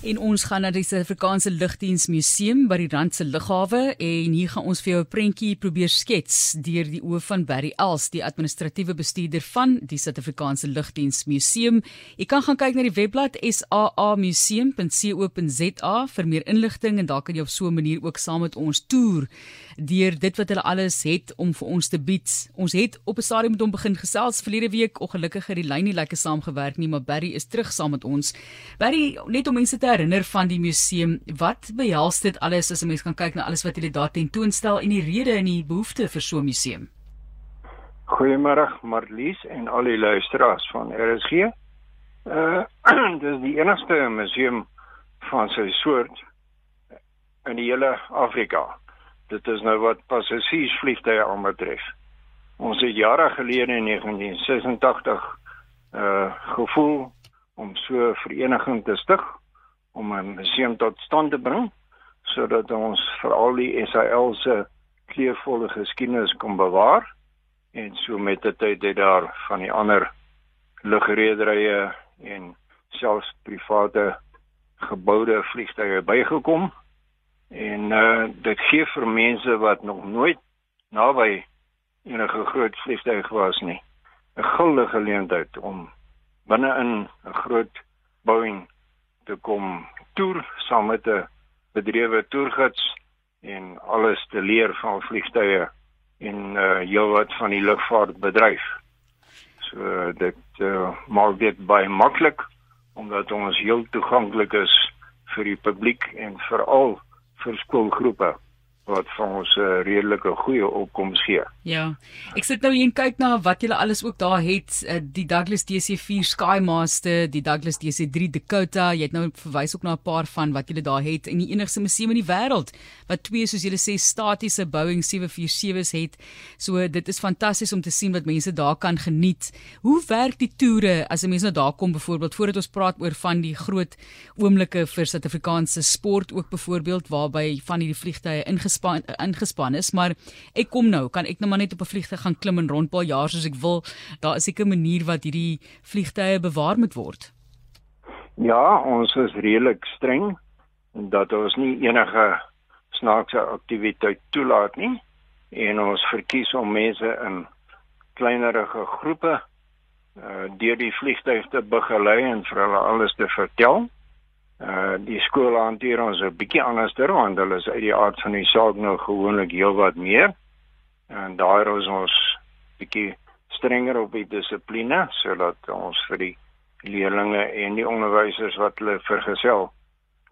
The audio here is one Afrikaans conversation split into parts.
En ons gaan na die Suid-Afrikaanse Lugdiens Museum by die Randse Lughawe en hier gaan ons vir jou 'n prentjie probeer skets deur die oë van Barry Els, die administratiewe bestuurder van die Suid-Afrikaanse Lugdiens Museum. Jy kan gaan kyk na die webblad saamuseum.co.za vir meer inligting en daar kan jy op so 'n manier ook saam met ons toer deur dit wat hulle alles het om vir ons te bied. Ons het op 'n stadium met hom begin gesels verlede week, ongelukkig het die lyn nie lekker saamgewerk nie, maar Barry is terug saam met ons. Barry, net om mense te herinner van die museum. Wat behels dit alles as 'n mens kan kyk na alles wat julle daar tentoonstel en die rede en die behoefte vir so 'n museum? Goeiemôre Marlies en al die luisteraars van RSG. Uh dis die enigste museum van sy soort in die hele Afrika. Dit is nou wat passasiersvliegtye aanbetref. Ons het jare gelede in 1986 uh gevoel om so 'n vereniging te stig om 'n museum tot stand te bring sodat ons veral die SAL se kleurvolle geskiedenis kan bewaar en so met die tyd het daar van die ander lugrederye en selfs private geboude vliegtye bygekom. En uh, dit gee vir mense wat nog nooit naby enige groot vliegtuig was nie 'n guldige geleentheid om binne in 'n groot Boeing te kom toer saam met 'n bedrewe toergids en alles te leer van vliegtye en uh heelwat van die lugvaartbedryf. So dit uh, maak dit baie maklik omdat ons heel toeganklik is vir die publiek en veral vir skoolgroepe wat vir ons 'n uh, redelike goeie opkoms gee. Ja. Ek sit nou hier en kyk na wat julle alles ook daar het, uh, die Douglas DC4 Skymaster, die Douglas DC3 Dakota. Jy het nou verwys ook na 'n paar van wat julle daar het in die enigste museum in die wêreld wat twee soos julle sê statiese Boeing 747s het. So dit is fantasties om te sien wat mense daar kan geniet. Hoe werk die toere as 'n mens nou daar kom byvoorbeeld voordat ons praat oor van die groot oomblikke vir Suid-Afrikaanse sport ook byvoorbeeld waarby van hierdie vliegtye ingespan ingespan ingespan is, maar ek kom nou, kan ek nou maar net op 'n vliegtuig gaan klim en rondpaal jaar soos ek wil. Daar is seker 'n manier wat hierdie vliegtye bewaar moet word. Ja, ons is redelik streng dat ons nie enige snaakse aktiwiteit toelaat nie en ons verkies om mense in kleinerige groepe uh, deur die vliegtuig te begelei en vir hulle alles te vertel. Die skool hanteer ons 'n bietjie anderster want hulle is uit die aard van die saak nou gewoonlik heelwat meer. En daar is ons bietjie strenger op die dissipline sodat ons vir die leerdlinge en die onderwysers wat hulle vergesel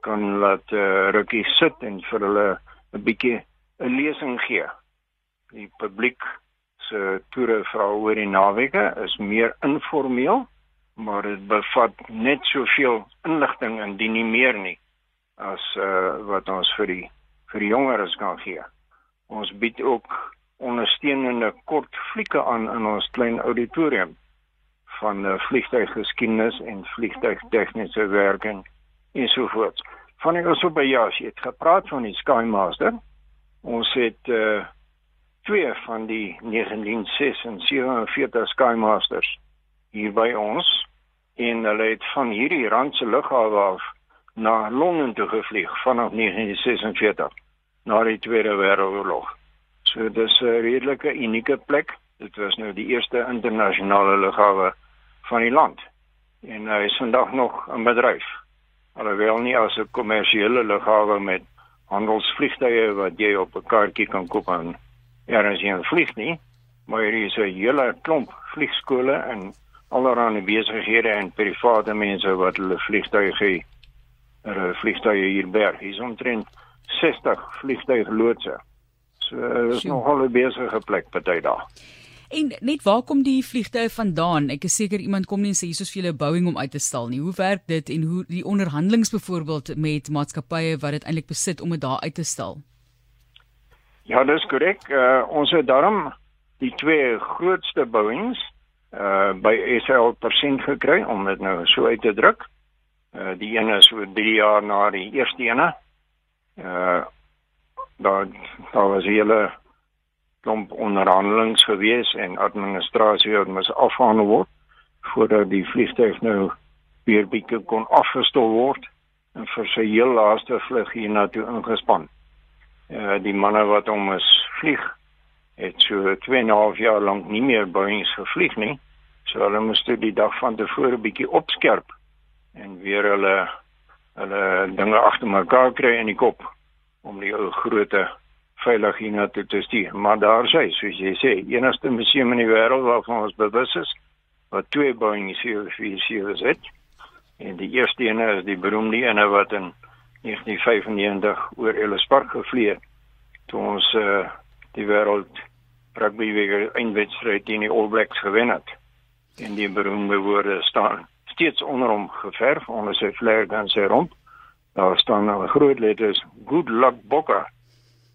kan laat uh, rukkie sit en vir hulle 'n bietjie 'n lesing gee. Die publiek se toere vra oor die naweke is meer informeel maar dit bevat net soveel inligting indien nie meer nie as uh, wat ons vir die vir die jongeres kan gee. Ons bied ook ondersteunende kort flieke aan in ons klein auditorium van uh, vliegtuiggeskiedenis en vliegtuigtegniese werking ensovoorts. Van ek also by jou, jy het gepraat van die Skymaster. Ons het uh, twee van die 1946 Skymasters hier by ons en hulle het van hierdie Randse lughawe af na Londen toe gevlieg vanaf 1946 na die Tweede Wêreldoorlog. So dis 'n redelike unieke plek. Dit was nou die eerste internasionale lughawe van die land en hy is vandag nog in bedryf. Alhoewel nie as 'n kommersiële lughawe met handelsvliegtuie wat jy op 'n kaartjie kan koop en ergens heen vlieg nie, maar hier is 'n hele klomp vliegskole en allerlei besighede en private mense wat hulle vliegtuie gee. Hulle vliegtuie hier berg. Hier is omtrent 60 vliegtuigloodse. So is nog 'n besige plek party daar. En net waar kom die vliegtuie vandaan? Ek is seker iemand kom nie en sê hier is vir julle Boeing om uit te stal nie. Hoe werk dit en hoe die onderhandelinge byvoorbeeld met maatskappye wat dit eintlik besit om dit daar uit te stal? Ja, dis korrek. Uh, ons het daarom die twee grootste Boeings uh by SL persent gekry om dit nou so uit te druk. Uh die een is so 3 jaar na die eerste ene. Uh daar daar was hele klomp onderhandelings gewees en administrasie het mos afhandel word voordat die vliegtuig nou weer bietjie kon afgestel word en vir sy heel laaste vlug hiernatoe ingespan. Uh die manne wat hom is vlieg het so 2 en 'n half jaar lank nie meer Boeings gevlieg nie. So hulle moes toe die dag van tevore bietjie opskerp en weer hulle hulle dinge agter mekaar kry in die kop om die ou groote veilig hiernatoe te stuur. Maar daar sê, soos jy sê, enigste museum in die wêreld waarvan ons bewus is wat twee Boeing 747's het. En die eerste ene is die beroemde ene wat in 1995 oor Ellis Park gevlieg het. Toe ons uh, die wêreld rugby weer eindwedstryd teen die All Blacks gewen het. En die beroemde woorde staan steeds onder hom geverf onder sy vlerk en sy romp. Daar staan nou groot letters good luck Bokke.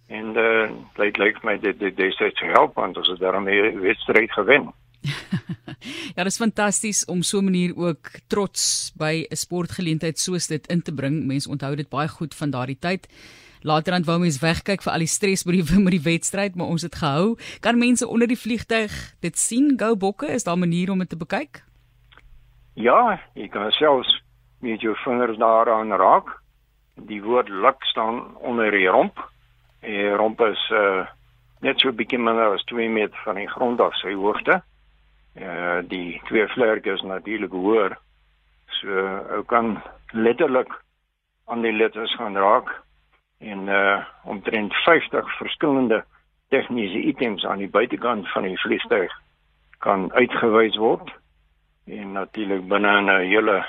En uh, dit lyk my dit dit dit sê help want ons het daarmee wedstryd gewen. ja, dit is fantasties om so 'n manier ook trots by 'n sportgeleentheid soos dit in te bring. Mense onthou dit baie goed van daardie tyd. Laterand wou mense wegkyk vir al die stres by die met die wedstryd, maar ons het gehou. Kan mense onder die vliegtyg dit sien? Go bokke, is daar 'n manier om dit te bekyk? Ja, jy kan selfs met jou vingers daaraan raak. Die woord luk staan onder die romp. Die romp is uh, net so 'n bietjie minder as 2 meter van die grond af sy hoogte. Uh die twee vlerke is natuurlik hoër. So ou kan letterlik aan die letters gaan raak en uh omtrent 50 verskillende tegniese items aan die buitekant van die vliegtuig kan uitgewys word en natuurlik binne 'n hele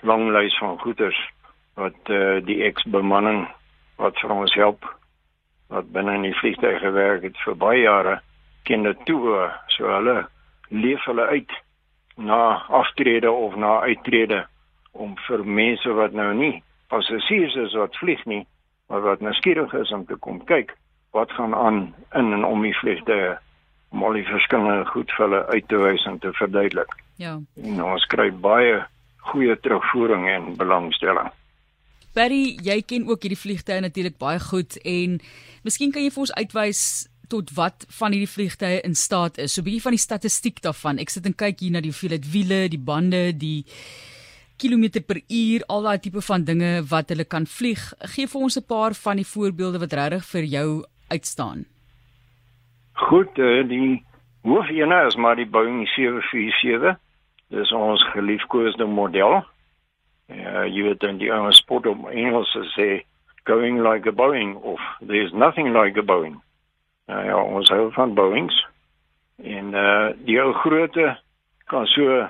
lang lys van goederes wat uh die eksbemanning wat vir ons help wat binne in die vliegtuig gewerk het vir baie jare ken dit toe so hulle leef hulle uit na aftrede of na uittrede om vir mense wat nou nie passasiers is wat vlieg nie, maar wat nuuskierig is om te kom kyk wat gaan aan in en om die vliegtuie om al die verskillende goed vir hulle uit te wys en te verduidelik. Ja. En ons kry baie goeie terugvoering en belangstelling. Barry, jy ken ook hierdie vliegtuie natuurlik baie goed en miskien kan jy vir ons uitwys tot wat van hierdie vliegtye in staat is. So 'n bietjie van die statistiek daarvan. Ek sit en kyk hier na die hoeveelheid wiele, die bande, die kilometer per uur, al daai tipe van dinge wat hulle kan vlieg. Gee vir ons 'n paar van die voorbeelde wat regtig vir jou uitstaan. Goed, eh, die hoofene is maar die Boeing 747. Dis ons geliefkoeste model. Ja, jy weet dan die Engelse sport op Engels sê going like a Boeing of there's nothing like a Boeing. Nou ja, ons hou van Boeings. En uh die ou grootte kan so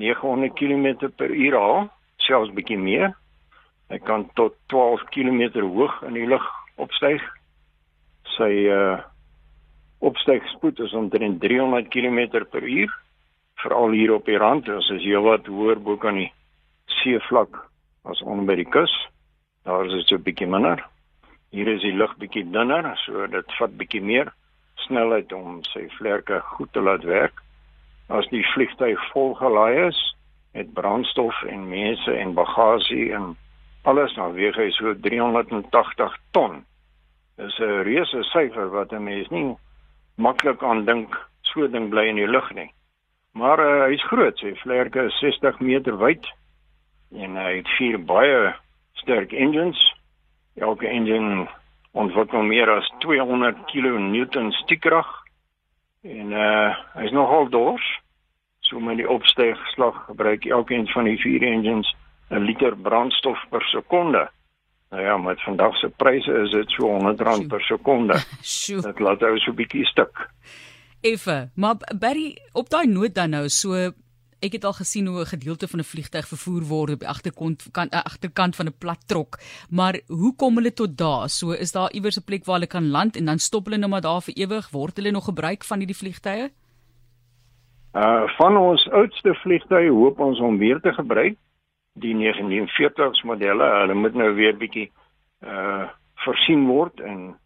900 km per uur haal, selfs bietjie meer. Hy kan tot 12 km hoog in die lug opstyg. Sy uh opstygspoed is omtrent 300 km per uur. Veral hier op die rand, as is heelwat hoër bo kan die seevlak as onder by die kus. Daar is dit so bietjie minder. Hier is die lug bietjie dunner, so dit vat bietjie meer snelheid om sy vlerke goed te laat werk. As die vliegtuig vol gelaai is met brandstof en mense en bagasie en alles dan weeg hy so 380 ton. Dis 'n reuse syfer wat 'n mens nie maklik aan dink so ding bly in die lug nie. Maar uh, hy's groot, sy vlerke is 60 meter wyd en hy het vier baie sterk engines elke engine ontwikkel meer as 200 kN stiekrag en uh hy's nogal dors. So met die opstygslag gebruik elkeen van die vier engines 'n liter brandstof per sekonde. Nou ja, met vandag se pryse is dit so 100 rand per sekonde. Dit laat ou so 'n bietjie stuk. Effe, maar Barry, op daai noot dan nou, so ek het al gesien hoe 'n gedeelte van 'n vliegtyg vervoer word op die agterkant kan uh, agterkant van 'n plat trok. Maar hoe kom hulle tot daar? So is daar iewers 'n plek waar hulle kan land en dan stop hulle nou maar daar vir ewig? Word hulle nog gebruik van hierdie vliegtye? Uh van ons oudste vliegtye hoop ons om weer te gebruik die 1940s modelle. Hulle moet nou weer bietjie uh voorsien word en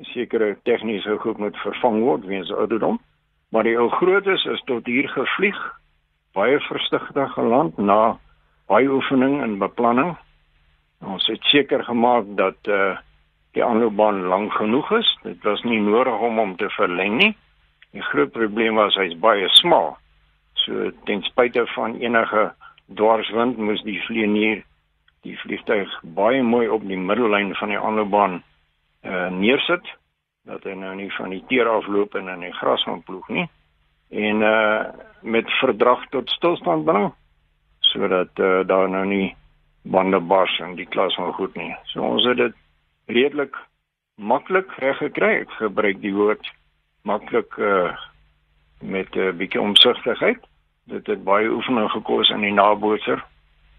sekere tegniese goed moet vervang word weens ouderdom. Maar die ou grootes is tot hier gevlieg baie versigtig geland na baie oefening en beplanning. Ons het seker gemaak dat eh uh, die aanloopbaan lank genoeg is. Dit was nie nodig om hom te verleng nie. Die groot probleem was hy's baie smal. So ten spyte van enige dwarswind moes die vlieënier die vliegtuig baie mooi op die middellyn van die aanloopbaan uh neersit dat hy nou nie van die teer afloop en in die gras gaan ploeg nie en uh met verdrag tot stilstand bring sodat uh, daar nou nie bande bars en die klas van goed nie. So ons het dit redelik maklik reg gekry. Ek gebruik die woord maklik uh met 'n uh, bietjie omsigtigheid. Dit het baie oefening gekos in die nabootser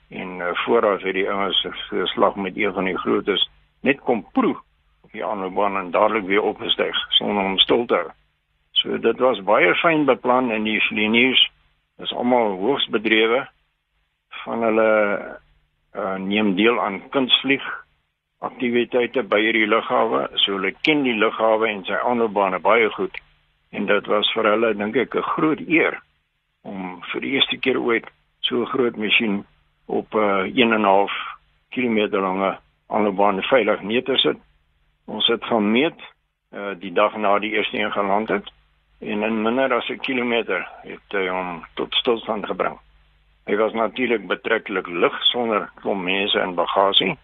en uh, vooraf het die ouens geslag met een van die grootes net kom proe op die aanloopbaan en dadelik weer opgestyg sonder om stil te hou. So dit was baie fyn beplan en die liniers is almal hoogs bedrewe van hulle uh, neem deel aan kunstvlieg aktiwiteite by hierdie lughawe. So hulle ken die lughawe en sy aanloopbane baie goed. En dit was vir hulle dink ek 'n groot eer om vir die eerste keer ooit so 'n groot masjien op 'n uh, 1.5 km lange aanloopbaan veilig neer te sit. Ons het gaan meet uh, die dag na die eerste een geland het en in minder as 'n kilometer het hy hom tot stilstand gebring. Hy was natuurlik betreklik lig sonder klomp mense in bagasie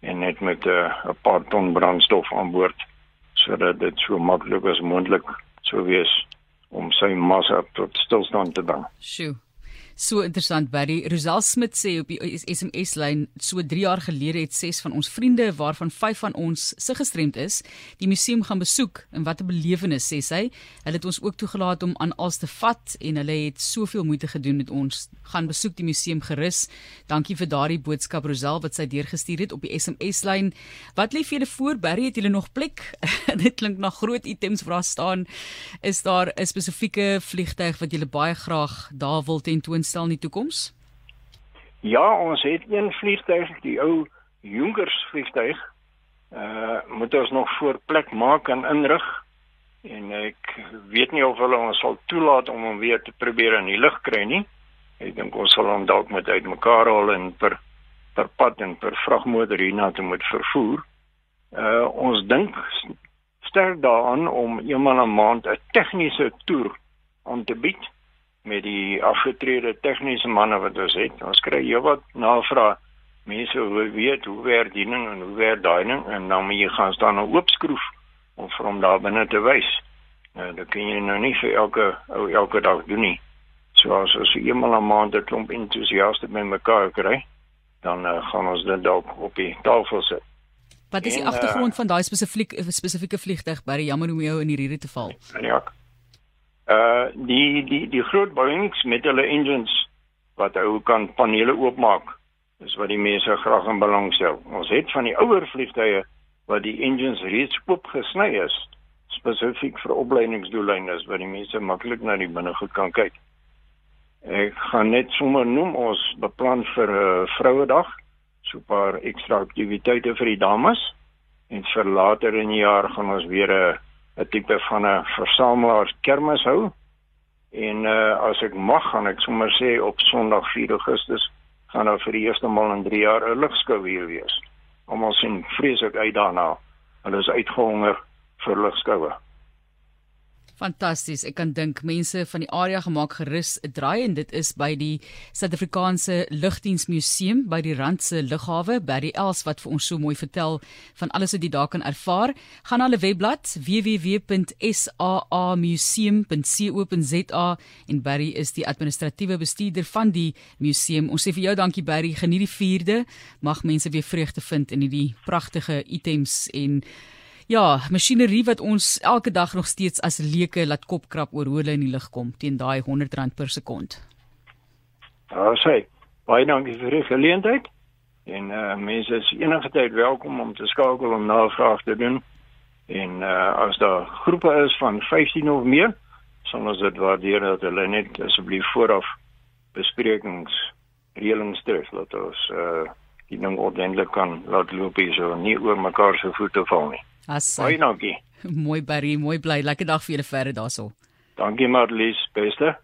en net met 'n uh, paar ton brandstof aan boord sodat dit so maklik as moontlik sou wees om sy massa tot stilstand te bring. Sjoe. So interessant Barry. Rosal Smit sê op die SMS lyn so 3 jaar gelede het 6 van ons vriende waarvan 5 van ons se gestremd is, die museum gaan besoek en wat 'n belewenis sê sy. Hulle het ons ook toegelaat om aan alles te vat en hulle het soveel moeite gedoen met ons. Gaan besoek die museum gerus. Dankie vir daardie boodskap Rosal wat sy deurgestuur het op die SMS lyn. Wat lê vir julle voor Barry? Het julle nog plek? Dit klink na groot items waar staan. Is daar 'n spesifieke vliegtyg wat julle baie graag daar wil tentoon stel in die toekoms? Ja, ons het een vliegtuig, die ou Junkers vliegtuig. Uh moet ons nog voor plek maak en inrig. En ek weet nie of hulle ons sal toelaat om hom weer te probeer in die lug kry nie. Ek dink ons sal hom dalk met uitmekaar haal en per per pad en per vragmotor hierna te moet vervoer. Uh ons dink sterk daaraan om eenmal 'n maand 'n tegniese toer aan te bied met die afgetrede tegniese manne wat ons het. Ons kry heelwat navrae. Mense wil weet hoe werk diening en hoe werk duining en dan moet jy gaan staan en oopskroef om vir hom daar binne te wys. Nou, dit kan jy nou nie vir elke ou elke dag doen nie. So as ons eenmal 'n maand 'n klomp entoesiaste by mekaar kry, dan uh, gaan ons dit dalk op die tafel sit. Wat is die agtergrond uh, van daai spesifieke spesifieke vliegtuig by die om jou in hierdie te val? Ja uh die die die groot Boeings met hulle engines wat ou kan panele oopmaak is wat die mense graag in belang stel. Ons het van die ouer vliegtye wat die engines reeds oop gesny is spesifiek vir opleidingsdoeleinde wat die mense maklik na die binnegoed kan kyk. Ek gaan net sommer noem ons beplan vir 'n uh, Vrouedag so 'n paar ekstra aktiwiteite vir die dames en vir later in die jaar gaan ons weer 'n uh, 'n tipe van 'n versamelaars kermis hou. En uh as ek mag gaan ek sommer sê op Sondag 4 Augustus gaan daar vir die eerste maal in 3 jaar 'n ligskou weer wees. Almal sien vreeslik uit daarna. Hulle is uitgehonger vir ligskoue. Fantasties. Ek kan dink mense van die area gemaak gerus 'n draai en dit is by die Suid-Afrikaanse Lugdiensmuseum by die Randse Lughawe by die Els wat vir ons so mooi vertel van alles wat jy daar kan ervaar. Gaan na hulle webblad www.saamuseum.co.za en Barry is die administratiewe bestuurder van die museum. Ons sê vir jou dankie Barry. Geniet die 4de. Mag mense weer vreugde vind in hierdie pragtige items en Ja, masjinerie wat ons elke dag nog steeds as leuke laat kopkrap oor hoe hulle in die lug kom teen daai R100 per sekond. Ja, sê. Baie dankie vir die geleentheid. En uh mense is enige tyd welkom om te skakel om navraag te doen. En uh as daar groepe is van 15 of meer, sal ons dit waardeer dat hulle net asseblief vooraf besprekings reëlings tref dat ons uh die ding ordentlik kan laat loop hier so nie oor mekaar se voete val nie. As Mooi dankie. Mooi Barry, mooi bly. Lekker dag vir julle verder daarso. Dankie Marlies, beste.